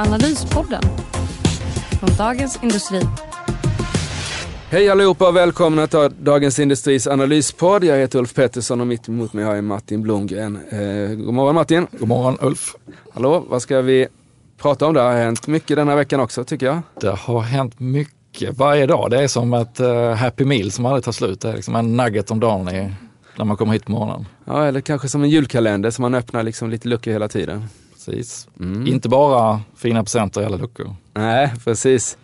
Analyspodden från Dagens Industri. Hej allihopa och välkomna till Dagens Industris analyspodd. Jag heter Ulf Pettersson och mitt emot mig har jag Martin Blomgren. Eh, god morgon Martin. God morgon Ulf. Hallå, vad ska vi prata om? Det har hänt mycket den här veckan också tycker jag. Det har hänt mycket varje dag. Det är som ett uh, happy meal som aldrig tar slut. Det är liksom en nugget om dagen i, när man kommer hit på morgonen. Ja, eller kanske som en julkalender som man öppnar liksom lite luckor hela tiden. Precis. Mm. Inte bara fina presenter i alla luckor. Nej, precis.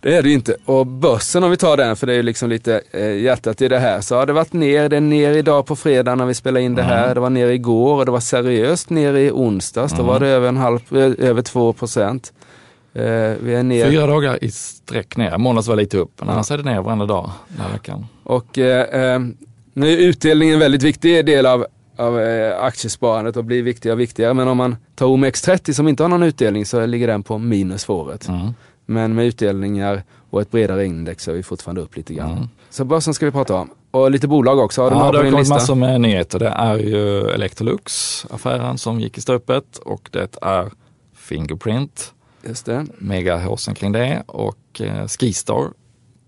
Det är det ju inte. Och börsen om vi tar den, för det är ju liksom lite eh, hjärtat i det här, så har det varit ner. Det är ner idag på fredag när vi spelar in det här. Mm. Det var ner igår och det var seriöst ner i onsdags. Mm. Då var det över, en halv, över 2 procent. Eh, vi är ner. Fyra dagar i sträck ner. Måndags var lite upp, men annars är det ner varenda dag den här veckan. Och eh, eh nu är utdelningen en väldigt viktig del av av eh, aktiesparandet och blir viktigare och viktigare. Men om man tar OMX30 som inte har någon utdelning så ligger den på minus för året. Mm. Men med utdelningar och ett bredare index så är vi fortfarande upp lite grann. Mm. Så börsen ska vi prata om. Och lite bolag också. Har du ja, det har kommit massor med nyheter. Det är ju Electrolux, affären som gick i stöpet och det är Fingerprint. Just det. Megahåsen kring det och eh, Skistar.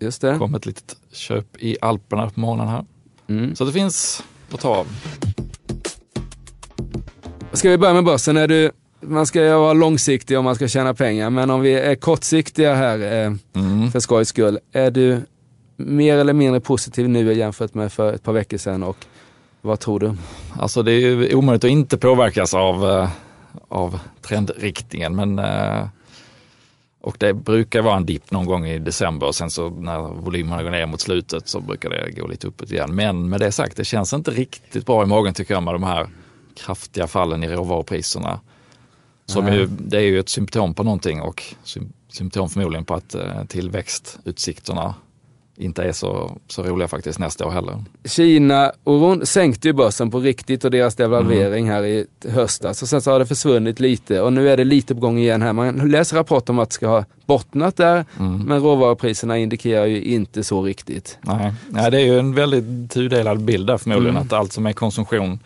Just det. kom ett litet köp i Alperna på morgonen här. Mm. Så det finns att ta av. Ska vi börja med börsen? Är du, man ska ju vara långsiktig om man ska tjäna pengar, men om vi är kortsiktiga här eh, mm. för skojs skull. Är du mer eller mindre positiv nu jämfört med för ett par veckor sedan och vad tror du? Alltså det är ju omöjligt att inte påverkas av, eh, av trendriktningen, men eh, och det brukar vara en dipp någon gång i december och sen så när volymerna går ner mot slutet så brukar det gå lite uppåt igen. Men med det sagt, det känns inte riktigt bra i magen tycker jag med de här kraftiga fallen i råvarupriserna. Som ju, det är ju ett symptom på någonting och symptom förmodligen på att eh, tillväxtutsikterna inte är så, så roliga faktiskt nästa år heller. Kina-oron sänkte ju börsen på riktigt och deras devalvering mm. här i höstas. Och sen så har det försvunnit lite och nu är det lite på gång igen här. Man läser rapporter om att det ska ha bottnat där, mm. men råvarupriserna indikerar ju inte så riktigt. Nej, Nej det är ju en väldigt tudelad bild där förmodligen, mm. att allt som är konsumtion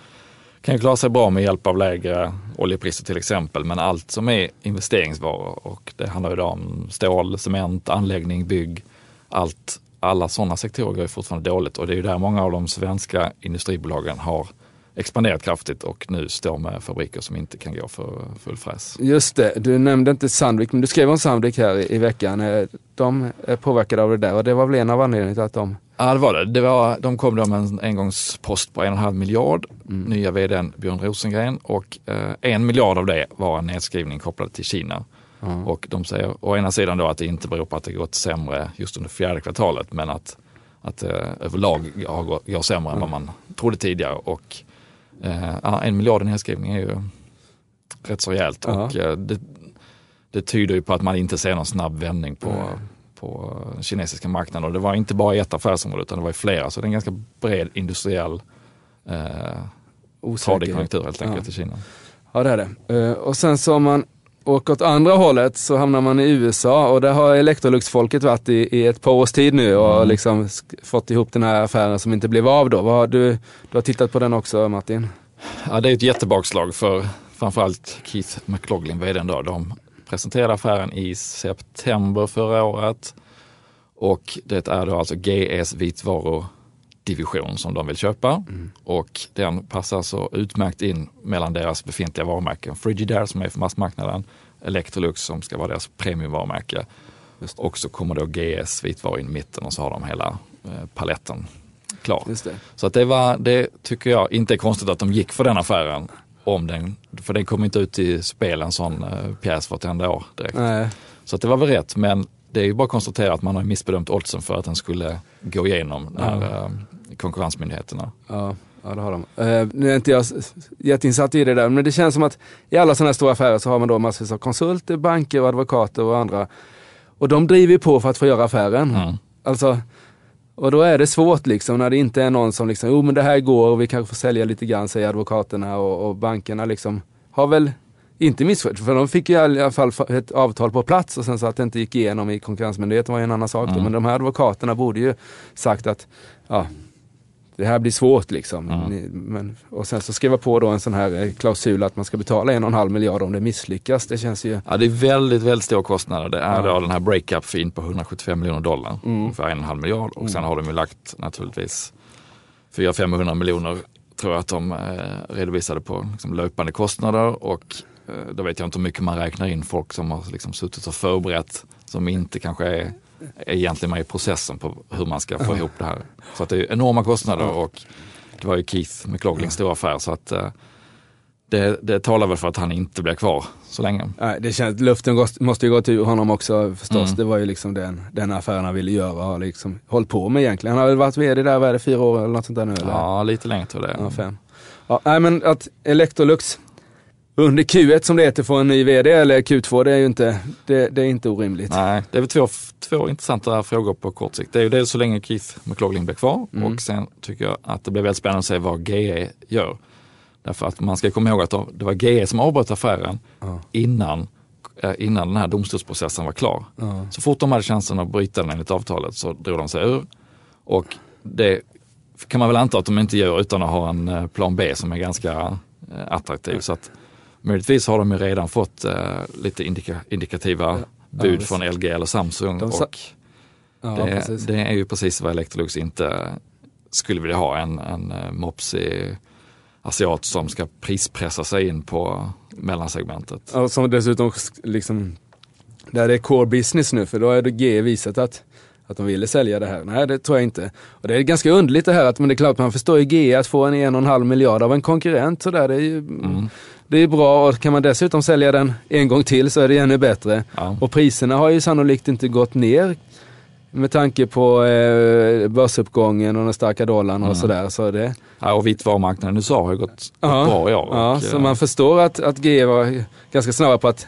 kan ju klara sig bra med hjälp av lägre oljepriser till exempel, men allt som är investeringsvaror och det handlar ju då om stål, cement, anläggning, bygg, allt, alla sådana sektorer går ju fortfarande dåligt och det är ju där många av de svenska industribolagen har expanderat kraftigt och nu står med fabriker som inte kan gå för full fräs. Just det, du nämnde inte Sandvik men du skrev om Sandvik här i, i veckan. Eh, de är påverkade av det där och det var väl en av anledningarna till att de Ja det var det. det var, de kom då med en engångspost på en och en halv miljard, mm. nya vdn Björn Rosengren och eh, en miljard av det var en nedskrivning kopplad till Kina. Mm. Och de säger å ena sidan då att det inte beror på att det gått sämre just under fjärde kvartalet men att, att eh, överlag går, går sämre mm. än vad man trodde tidigare. Och eh, en miljard i nedskrivning är ju rätt så rejält. Och, eh, det, det tyder ju på att man inte ser någon snabb vändning på på kinesiska marknaden. Och det var inte bara ett affärsområde utan det var i flera. Så det är en ganska bred industriell eh, tradig konjunktur helt enkelt ja. i Kina. Ja det är det. Uh, och sen så om man åker åt andra hållet så hamnar man i USA och där har Electrolux-folket varit i, i, ett par års tid nu och mm. liksom fått ihop den här affären som inte blev av då. Vad, du, du har tittat på den också Martin? Ja det är ett jättebakslag för framförallt Keith McLaughlin, vdn då. De presenterade affären i september förra året. Och det är då alltså GEs vitvarudivision som de vill köpa. Mm. Och den passar så utmärkt in mellan deras befintliga varumärken. Frigidaire som är för massmarknaden, Electrolux som ska vara deras premiumvarumärke. Och så kommer då GEs vitvaror in i mitten och så har de hela eh, paletten klar. Så att det, var, det tycker jag inte är konstigt att de gick för den affären om den, för den kommer inte ut i spel en sån uh, pjäs vartenda år direkt. Nej. Så att det var väl rätt, men det är ju bara att konstatera att man har missbedömt oddsen för att den skulle gå igenom när ja. uh, konkurrensmyndigheterna ja. Ja, det har de. Eh, nu är inte jag jätteinsatt i det där, men det känns som att i alla sådana här stora affärer så har man då massvis av konsulter, banker och advokater och andra. Och de driver på för att få göra affären. Mm. Alltså, och då är det svårt liksom när det inte är någon som liksom, jo men det här går och vi kanske får sälja lite grann, säger advokaterna och, och bankerna liksom har väl inte misskött, för de fick ju i alla fall ett avtal på plats och sen så att det inte gick igenom i konkurrensmyndigheten var ju en annan sak. Då. Mm. Men de här advokaterna borde ju sagt att ja, det här blir svårt liksom. Mm. Men, och sen så skriva på då en sån här eh, klausul att man ska betala en och en halv miljard om det misslyckas. Det känns ju... Ja, det är väldigt, väldigt stora kostnader. Det är Ja. då den här breakup fin på 175 miljoner dollar, Mm. ungefär en och en halv miljard. Och sen har de ju lagt naturligtvis 400-500 miljoner tror jag att de eh, redovisade på liksom, löpande kostnader och då vet jag inte hur mycket man räknar in folk som har liksom, suttit och förberett som inte kanske är, är egentligen med i processen på hur man ska få ihop det här. Så att det är enorma kostnader och det var ju Keith McLaughlins stora affär så att eh, det, det talar väl för att han inte blir kvar så länge. Nej, det känns, luften måste ju gått ur honom också förstås. Mm. Det var ju liksom den, den affären han ville göra och har liksom hållit på med egentligen. Han har väl varit vd där, vad är det, fyra år eller något sånt där nu? Eller? Ja, lite längre tror jag det. Ja, fem. Ja, nej men att Electrolux under Q1 som det heter får en ny vd eller Q2 det är ju inte, det, det är inte orimligt. Nej, det är väl två, två intressanta frågor på kort sikt. Det är ju dels så länge Keith McLaughlin blir kvar Mm. och sen tycker jag att det blir väldigt spännande att se vad GE gör. Därför att man ska komma ihåg att de- det var GE som avbröt affären Ja. innan, eh, innan den här domstolsprocessen var klar. Ja. Så fort de hade chansen att bryta den enligt avtalet så drog de sig ur. Och det kan man väl anta att de inte gör utan att ha en eh, plan B som är ganska eh, attraktiv. Så att möjligtvis har de ju redan fått eh, lite indika, indikativa bud visst. från LG eller Samsung. De och Ja, det, precis. det är ju precis vad Electrolux inte skulle vilja ha. En, en eh, mopsig asiat som ska prispressa sig in på mellansegmentet. Ja, som dessutom liksom, där det är core business nu för då har det G visat att, att de ville sälja det här. Nej det tror jag inte. Och det är ganska underligt det här att, men det är klart man förstår ju G att få en en och en halv miljard av en konkurrent sådär, det är ju Mm. Det är bra och kan man dessutom sälja den en gång till så är det ännu bättre. Ja. Och priserna har ju sannolikt inte gått ner med tanke på eh, börsuppgången och den starka dollarn och Mm. sådär. Så det, Ja, och vitvarumarknaden i USA har ju gått, gått Ja. bra i år. ja, och, så eh, man förstår att, att G var ganska snabba på att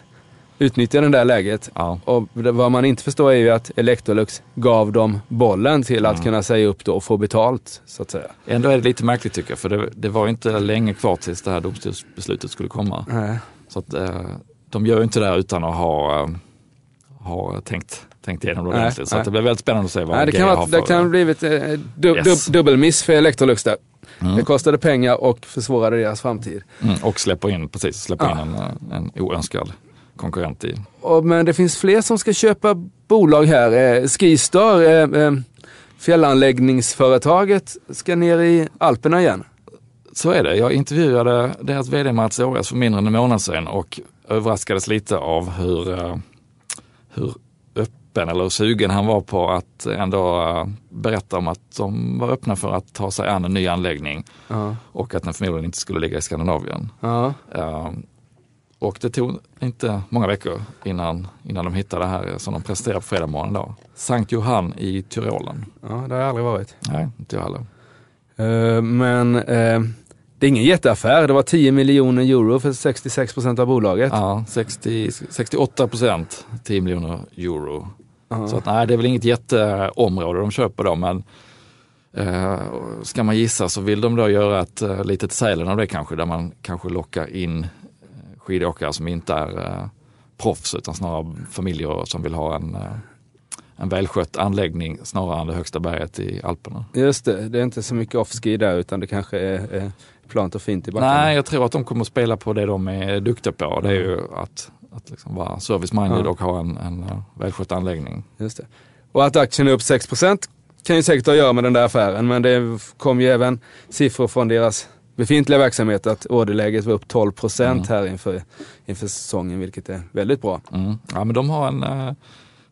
utnyttja det där läget. ja. Och vad man inte förstår är ju att Electrolux gav dem bollen till att Mm. kunna säga upp då och få betalt så att säga. Ändå är det lite märkligt tycker jag, för det, det var inte länge kvar tills det här domstolsbeslutet skulle komma. Nej. Så att, eh, de gör ju inte det här utan att ha, eh, ha tänkt, tänkt igenom det ordentligt. Så det blir väldigt spännande att se vad Nej, det kan, har för... det kan ha blivit eh, dub, Yes. dub, dubbelmiss för Electrolux där. Mm. Det kostade pengar och försvårade deras framtid. Mm, och släpper in, precis, släpper Ja. in en, eh, en oönskad konkurrent i. Men det finns fler som ska köpa bolag här. Eh, Skistar, eh, eh, fjällanläggningsföretaget, ska ner i Alperna igen. Så är det. Jag intervjuade deras vd Mats Åres för mindre än en månad sedan och överraskades lite av hur, hur öppen eller sugen han var på att ändå berätta om att de var öppna för att ta sig an en ny anläggning Ja. och att den förmodligen inte skulle ligga i Skandinavien. Ja. Eh, Och det tog inte många veckor innan, innan de hittade det här som de presenterade på fredag morgon. Då. Sankt Johann i Tyrolen. ja, det har jag aldrig varit. Nej, inte jag heller. Eh, men eh, det är ingen jätteaffär. Det var 10 miljoner euro för 66 procent av bolaget. Ja, 60, 68 procent, 10 miljoner euro. Ja. Så att, nej, det är väl inget jätteområde de köper då, men eh, ska man gissa så vill de då göra ett eh, litet Sälen av det kanske, där man kanske lockar in skidåkare som inte är eh, proffs utan snarare familjer som vill ha en, eh, en välskött anläggning snarare än det högsta berget i Alperna. Just det, det är inte så mycket off-ski där utan det kanske är, är plant och fint i backarna. Nej, jag tror att de kommer att spela på det de är duktiga på. Det är ju att, att liksom vara service-minded Ja. och ha en, en eh, välskött anläggning. Just det. Och att aktien är upp 6% kan ju säkert ha att göra med den där affären men det kom ju även siffror från deras befintliga verksamhet att orderläget var upp 12 Mm. här inför, inför säsongen vilket är väldigt bra. Mm. Ja, men de har en eh,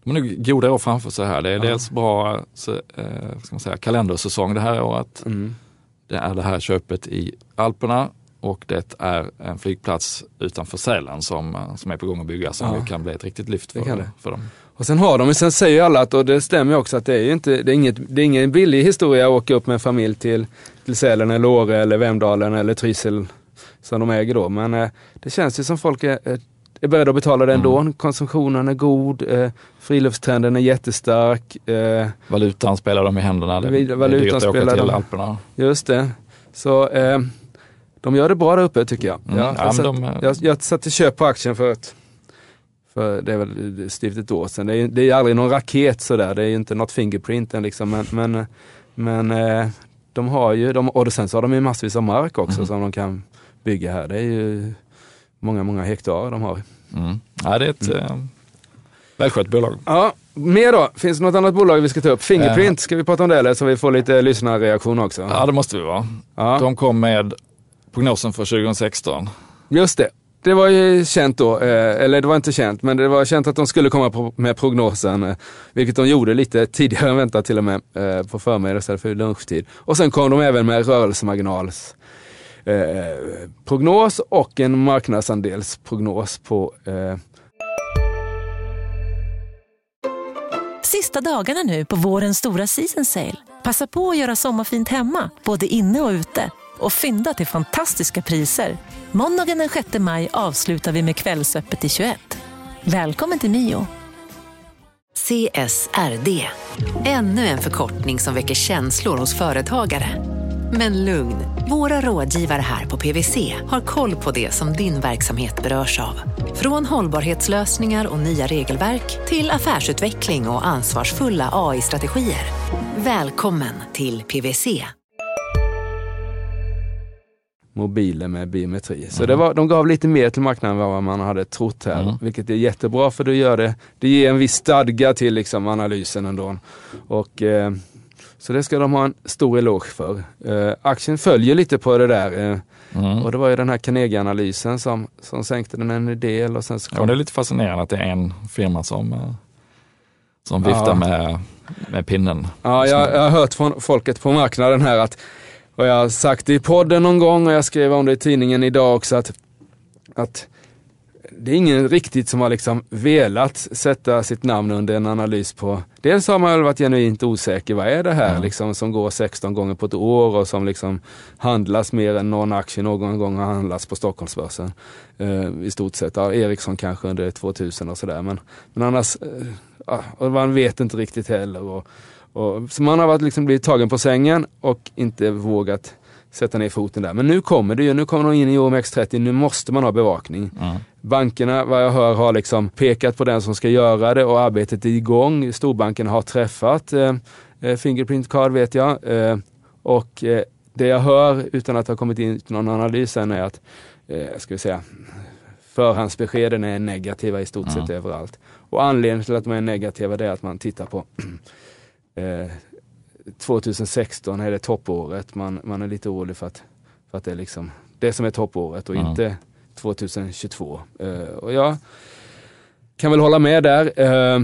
de har nog goda år framför sig här. Det är Ja. dels bra så, eh, ska man säga, kalendersäsong det här året. Mm. Det är det här köpet i Alperna och det är en flygplats utanför Sälen som, eh, som är på gång att byggas som Ja. kan bli ett riktigt lyft för, för dem. Och sen har de, men sen säger alla att, och det stämmer också, att det är ju inte, det är inget, det är ingen billig historia att åka upp med en familj till, till Sälen eller Åre eller Vemdalen eller Trysil som de äger då. Men eh, det känns ju som folk är, är, beredda att betala det ändå. Konsumtionen är god, eh, friluftstrenden är jättestark. Eh, Valutan spelar dem i händerna. Det, Vid- det är valutan dyrt att åka spelar till. Alperna. just det. Så eh, de gör det bra där uppe tycker jag. Mm. Jag, Ja, jag, satt, de, eh, jag, jag satte köp på aktien för ett för det är väl styvt ett år sedan. Det är, det är aldrig någon raket sådär. Det är ju inte något fingerprint än liksom. Men, men, men eh, de har ju, de, och sen så har de ju massvis av mark också Mm. som de kan bygga här. Det är ju många, många hektar de har. Mm. Ja, det är ett eh, välskött bolag. Ja, mer då? Finns det något annat bolag vi ska ta upp? Fingerprint, ska vi prata om det eller så vi får lite lyssnarreaktion också? Ja, det måste vi vara. Ja. De kom med prognosen för 2016. Just det. Det var ju känt då, eh, eller det var inte känt, men det var känt att de skulle komma med prognosen, eh, vilket de gjorde lite tidigare än väntat till och med, eh, på förmiddagen istället för lunchtid. Och sen kom de även med rörelsemarginals prognos och en marknadsandelsprognos på Sista dagarna nu på vårens stora season sale. Passa på att göra sommarfint hemma, både inne och ute. Och fynda till fantastiska priser. Måndagen den 6 maj avslutar vi med Kvällsöppet i 21. Välkommen till Mio. CSRD. Ännu en förkortning som väcker känslor hos företagare. Men lugn, våra rådgivare här på PWC har koll på det som din verksamhet berörs av. Från hållbarhetslösningar och nya regelverk till affärsutveckling och ansvarsfulla AI-strategier. Välkommen till PWC mobiler med biometri. Så det var, de gav lite mer till marknaden än vad man hade trott här, Mm. vilket är jättebra för det gör det, det ger en viss stadga till liksom analysen ändå. Och, eh, så det ska de ha en stor eloge för. Eh, aktien följer lite på det där eh, Mm. och det var ju den här Carnegie-analysen som, som sänkte den en del och sen så Ja, kom det är lite fascinerande att det är en firma som, eh, som viftar Ja. med, med pinnen. Ja, jag, jag har hört från folket på marknaden här att, och jag har sagt det i podden någon gång och jag skrev om det i tidningen idag också att, att det är ingen riktigt som har liksom velat sätta sitt namn under en analys på, dels har man väl varit genuint osäker, vad är det här Ja. liksom som går 16 gånger på ett år och som liksom handlas mer än någon aktie någon gång har handlats på Stockholmsbörsen. Eh, I stort sett, ja, Ericsson kanske under 2000 och sådär men, men annars, ja, och man vet inte riktigt heller. Och, och, så man har varit liksom blivit tagen på sängen och inte vågat sätta ner foten där. Men nu kommer det ju, nu kommer de in i OMX30, nu måste man ha bevakning. Mm. Bankerna, vad jag hör, har liksom pekat på den som ska göra det och arbetet är igång. Storbankerna har träffat eh, eh, Fingerprint Card vet jag. Eh, och eh, det jag hör, utan att ha kommit in till någon analys än, är att, eh, ska vi säga, förhandsbeskeden är negativa i stort sett överallt. Och anledningen till att de är negativa det är att man tittar på eh, 2016 är det toppåret. Man, man är lite orolig för att, för att det är liksom det som är toppåret och Mm. inte 2022. Eh, och jag kan väl hålla med där. Eh,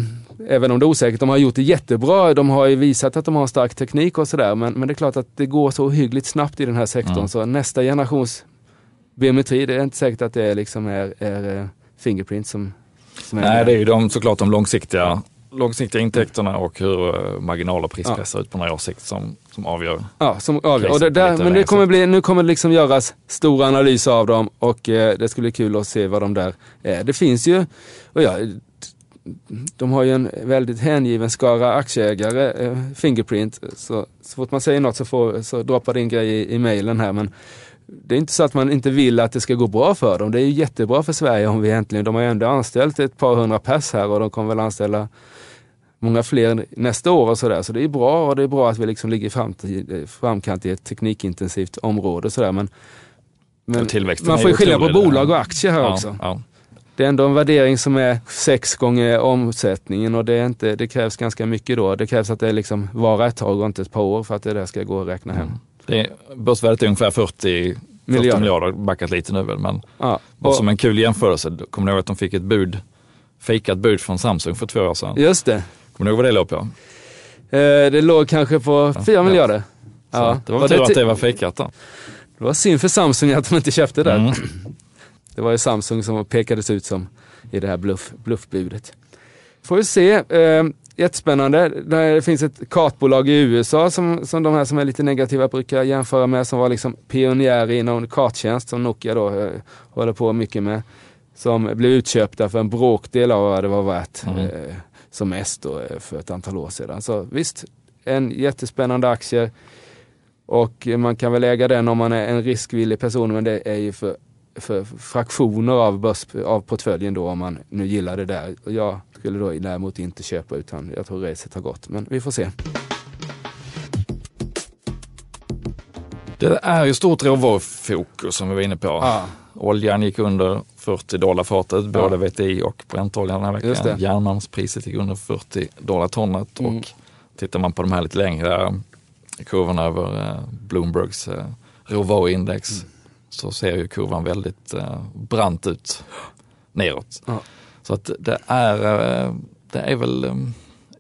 även om det är osäkert. De har gjort det jättebra. De har ju visat att de har stark teknik och sådär. Men, men det är klart att det går så hyggligt snabbt i den här sektorn. Mm. Så nästa generations biometri, det är inte säkert att det liksom är, är eh, Fingerprint som, som är Nej, det är ju de, såklart de långsiktiga, långsiktiga intäkterna och hur eh, marginal och prispress ser ut på några års sikt som, som avgör. Ja, som avgör. Och det där, men det kommer bli, nu kommer det liksom göras stora analyser av dem och eh, det skulle bli kul att se vad de där är. Det finns ju, och ja, de har ju en väldigt hängiven skara aktieägare, eh, Fingerprint. Så, så fort man säger något så, får, så droppar det in grejer i, i mejlen här. Men det är inte så att man inte vill att det ska gå bra för dem. Det är ju jättebra för Sverige om vi äntligen, de har ju ändå anställt ett par hundra pers här och de kommer väl anställa många fler nästa år och sådär. Så det är bra och det är bra att vi liksom ligger i framtid, framkant i ett teknikintensivt område sådär. Men, men tillväxten man får ju skilja på bolag och aktier här Ja, också. ja. Det är ändå en värdering som är sex gånger omsättningen och det, är inte, det krävs ganska mycket då. Det krävs att det liksom varar ett tag och inte ett par år för att det där ska gå att räkna hem. Mm. Det är, börsvärdet är ungefär 40 40 Miljarder. miljarder, backat lite nu väl, men Ja, och, som en kul jämförelse, kommer ni ihåg att de fick ett bud, fejkat bud från Samsung för två år sedan? just det. Kommer ni ihåg vad det låg på? Eh, det låg kanske på 4 ja. miljarder. Så Det var väl tur att det var fejkat då. Det var synd för Samsung att de inte köpte det. Mm. Det var ju Samsung som pekades ut som i det här bluff, bluffbudet. Får vi se. Eh, jättespännande. Det finns ett kartbolag i USA som, som de här som är lite negativa brukar jämföra med, som var liksom pionjär inom karttjänst som Nokia då eh, håller på mycket med. Som blev utköpta för en bråkdel av vad det var värt Mm. eh, som mest då, eh, för ett antal år sedan. Så visst, en jättespännande aktie. Och man kan väl äga den om man är en riskvillig person, men det är ju för, för fraktioner av, börs, av portföljen då om man nu gillar det där. Jag skulle då däremot inte köpa utan jag tror racet har gått, men vi får se. Det är ju stort råvarufokus som vi var inne på. Ja. Oljan gick under 40 dollar fatet, både VTI och Brentoljan den här veckan. Järnmalmspriset gick under 40 dollar tonnet Mm. och tittar man på de här lite längre kurvorna över eh, Bloombergs eh, råvaruindex Mm. så ser ju kurvan väldigt eh, brant ut neråt. Ja. Så att det är, eh, det är väl eh,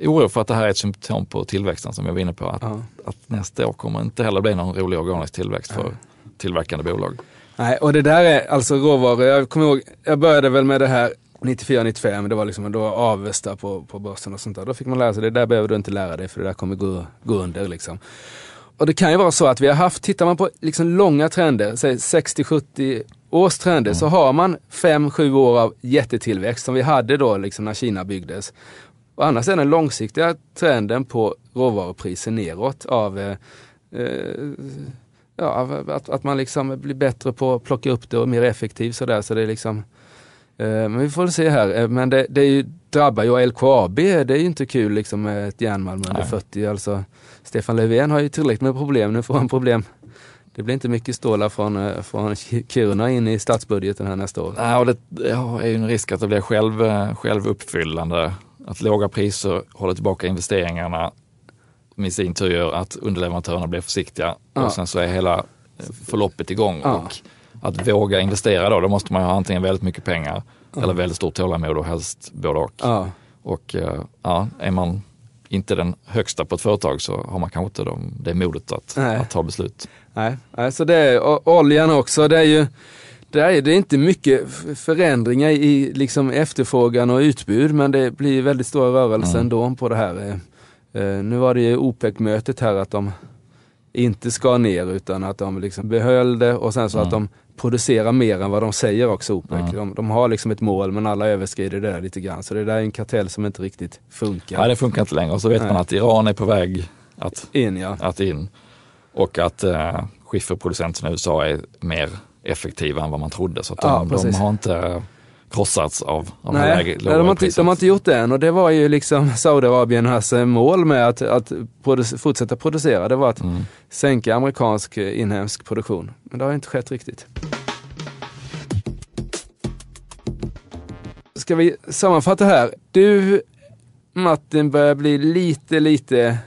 oro för att det här är ett symptom på tillväxten som jag var inne på. Att, Ja. att nästa år kommer inte heller bli någon rolig organisk tillväxt för tillverkande bolag. Nej, och det där är alltså råvaror. Jag kommer ihåg, jag började väl med det här 94-95, det var liksom då Avesta på, på börsen och sånt där. Då fick man lära sig, det där behöver du inte lära dig för det där kommer gå, gå under liksom. Och det kan ju vara så att vi har haft, tittar man på liksom långa trender, säg 60-70 års trender, så har man 5-7 år av jättetillväxt som vi hade då liksom när Kina byggdes. Och annars är den långsiktiga trenden på råvarupriser neråt av eh, eh, ja, att, att man liksom blir bättre på att plocka upp det och mer effektiv sådär. Så det är liksom, eh, men vi får väl se här. Eh, Men det, det är ju, drabbar ju LKAB, det är ju inte kul liksom med ett järnmalm under Nej. 40. Alltså, Stefan Löfven har ju tillräckligt med problem, nu får han problem. Det blir inte mycket stålar från, eh, från Kiruna in i statsbudgeten här nästa år. Nej, och det ja, är ju en risk att det blir själv, eh, självuppfyllande. Att låga priser håller tillbaka investeringarna med sin tur gör att underleverantörerna blir försiktiga Ja. och sen så är hela eh, förloppet igång. Ja. Och att våga investera då, då måste man ju ha antingen väldigt mycket pengar eller väldigt stort tålamod och helst både och. Ja, Och eh, ja, är man inte den högsta på ett företag så har man kanske inte de, det modet att, Nej. att ta beslut. nej, nej, så det är och oljan också. Det är ju det är, det är inte mycket förändringar i liksom efterfrågan och utbud men det blir väldigt stora rörelser Mm. ändå på det här. Eh, Nu var det ju OPEC-mötet här att de inte skar ner utan att de liksom behöll det och sen så att de producerar mer än vad de säger också OPEC. Mm. De, de har liksom ett mål men alla överskrider det där lite grann. Så det där är en kartell som inte riktigt funkar. Nej, det funkar inte längre. Och så vet Nej. man att Iran är på väg att In ja. att in och att eh, skifferproducenterna i USA är mer effektiva än vad man trodde. Så att de, Ja, de har inte krossats av, av Nej, här nej de, har inte, de har inte gjort det än och det var ju liksom Saudiarabiens eh, mål med att, att produ- fortsätta producera. Det var att Mm. sänka amerikansk eh, inhemsk produktion. Men det har inte skett riktigt. Ska vi sammanfatta här? Du Martin börjar bli lite, lite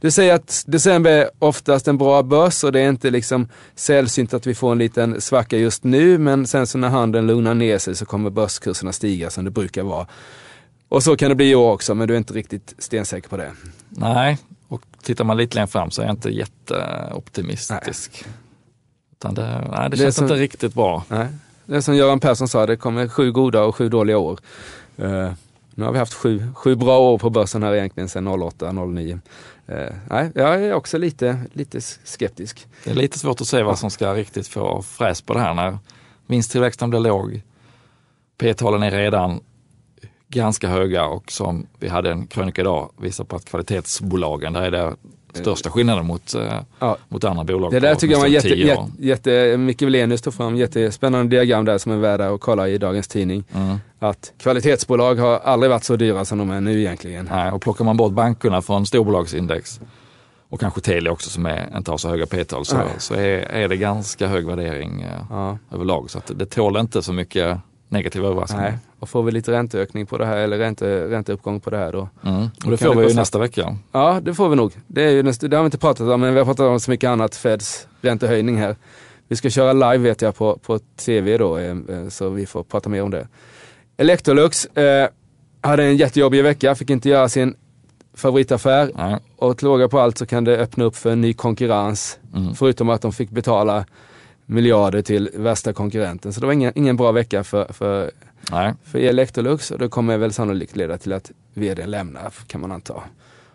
du säger att december är oftast en bra börs och det är inte liksom sällsynt att vi får en liten svacka just nu men sen så när handeln lugnar ner sig så kommer börskurserna stiga som det brukar vara. Och så kan det bli i år också men du är inte riktigt stensäker på det. Nej, och tittar man lite längre fram så är jag inte jätteoptimistisk. Utan det, nej, det Det känns som- inte riktigt bra. Nej. Det är som Göran Persson sa, det kommer sju goda och sju dåliga år. Eh, nu har vi haft sju, sju bra år på börsen här egentligen sedan 08, 09. Uh, nej, jag är också lite, lite skeptisk. Det är lite svårt att se vad som ska riktigt få fräs på det här när vinsttillväxten blir låg. P-talen är redan ganska höga och som vi hade en krönika idag visar på att kvalitetsbolagen, där är det största skillnaden mot, eh, Ja. mot andra bolag. Det där tycker jag var jätte, jätte, jätte, Micke Wilenius tog fram jättespännande diagram där som är värda att kolla i dagens tidning. Mm. Att kvalitetsbolag har aldrig varit så dyra som de är nu egentligen. Nej, och plockar man bort bankerna från storbolagsindex och kanske Telia också som är, inte har så höga P-tal så, så är, är det ganska hög värdering eh, Ja. överlag. Så det tål inte så mycket negativa överraskningar. Nej. Och får vi lite ränteökning på det här eller ränte, ränteuppgång på det här då. Mm. Och det får vi ju nästa vecka. Ja, det får vi nog. Det, är ju det har vi inte pratat om, men vi har pratat om så mycket annat. Feds räntehöjning här. Vi ska köra live vet jag på, på tv då, eh, så vi får prata mer om det. Electrolux eh, hade en jättejobbig vecka, fick inte göra sin favoritaffär. Nej. Och till råga på allt så kan det öppna upp för en ny konkurrens. Mm. Förutom att de fick betala miljarder till värsta konkurrenten. Så det var ingen, ingen bra vecka för, för, Nej. för Electrolux och det kommer väl sannolikt leda till att vd lämnar kan man anta.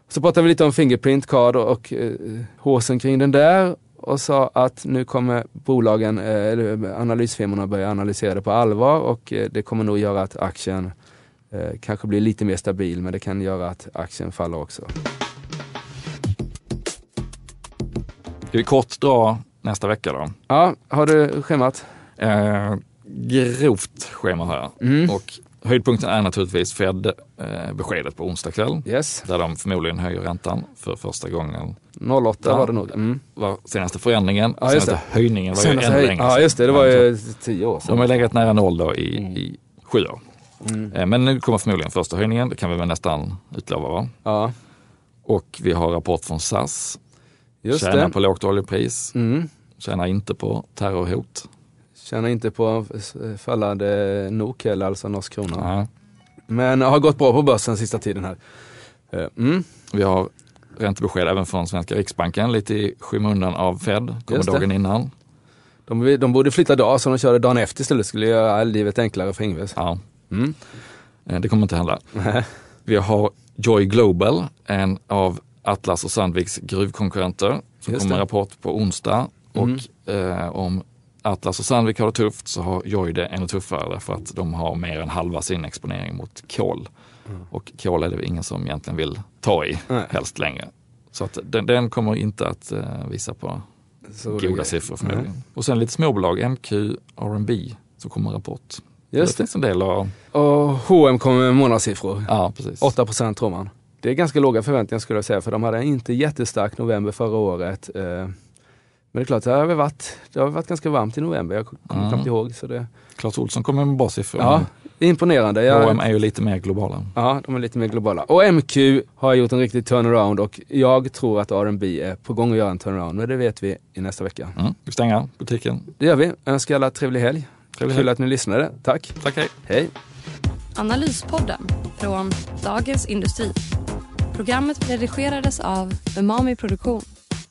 Så pratade vi lite om Fingerprint Card och, och eh, håsen kring den där och sa att nu kommer bolagen, eh, eller analysfirmorna börja analysera det på allvar och eh, det kommer nog göra att aktien eh, kanske blir lite mer stabil men det kan göra att aktien faller också. Ska vi kort dra nästa vecka då? Ja, har du schemat? Eh, grovt schema har jag. Mm. Och höjdpunkten är naturligtvis Fed-beskedet på onsdag kväll. Yes, Där de förmodligen höjer räntan för första gången. 08 Ja. var det nog. Mm. Var senaste förändringen, Ja, just senaste höjningen var ju Senaste ännu höj- längre Ja just det, det var ju tio år De sedan. har legat nära noll då i, Mm. i sju år. Eh, Men nu kommer förmodligen första höjningen, det kan vi väl nästan utlova va? Ja, Och vi har rapport från SAS, just tjänar det. på lågt oljepris, Mm. tjänar inte på terrorhot. Tjänar inte på eh, fallande NOK eller alltså norsk krona. Nej. Men har gått bra på börsen sista tiden här. Eh, Mm. Vi har räntebesked även från svenska Riksbanken, lite i skymundan av Fed, kommer dagen innan. De, de borde flytta dag så de körde dagen efter istället. Skulle göra livet enklare för Ingves. Ja, Mm. eh, det kommer inte hända. Vi har Joy Global, en av Atlas och Sandviks gruvkonkurrenter, som kommer det. rapport på onsdag. Mm. Och eh, om Atlas och Sandvik har det tufft så har Joy det ännu tuffare därför att de har mer än halva sin exponering mot kol. Och kol är det ingen som egentligen vill ta i, Nej. helst längre. Så att den, den kommer inte att eh, visa på Så goda det- siffror förmodligen. Och sen lite småbolag, MQ, R&B som kommer med rapport. Just det det. finns en del av, Och H&M kommer med månadssiffror. ja precis. 8 procent tror man. Det är ganska låga förväntningar skulle jag säga för de hade en inte jättestark november förra året. eh, Men det är klart, det har väl varit, det har varit ganska varmt i november. Jag kommer Mm. knappt ihåg. Så det, Claes Olsson kommer med bra siffror. ja, imponerande. Jag, H&M är ju lite mer globala. Ja, de är lite mer globala. Och MQ har gjort en riktig turnaround och jag tror att R&B är på gång att göra en turnaround. Men det vet vi i nästa vecka. Mm. Vi stänger butiken. Det gör vi. Önskar alla trevlig helg. Trevlig Kul att ni lyssnade. Tack. Tack, hej. Hej. Analyspodden från Dagens Industri. Programmet redigerades av Umami Produktion.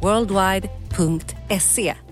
worldwide.se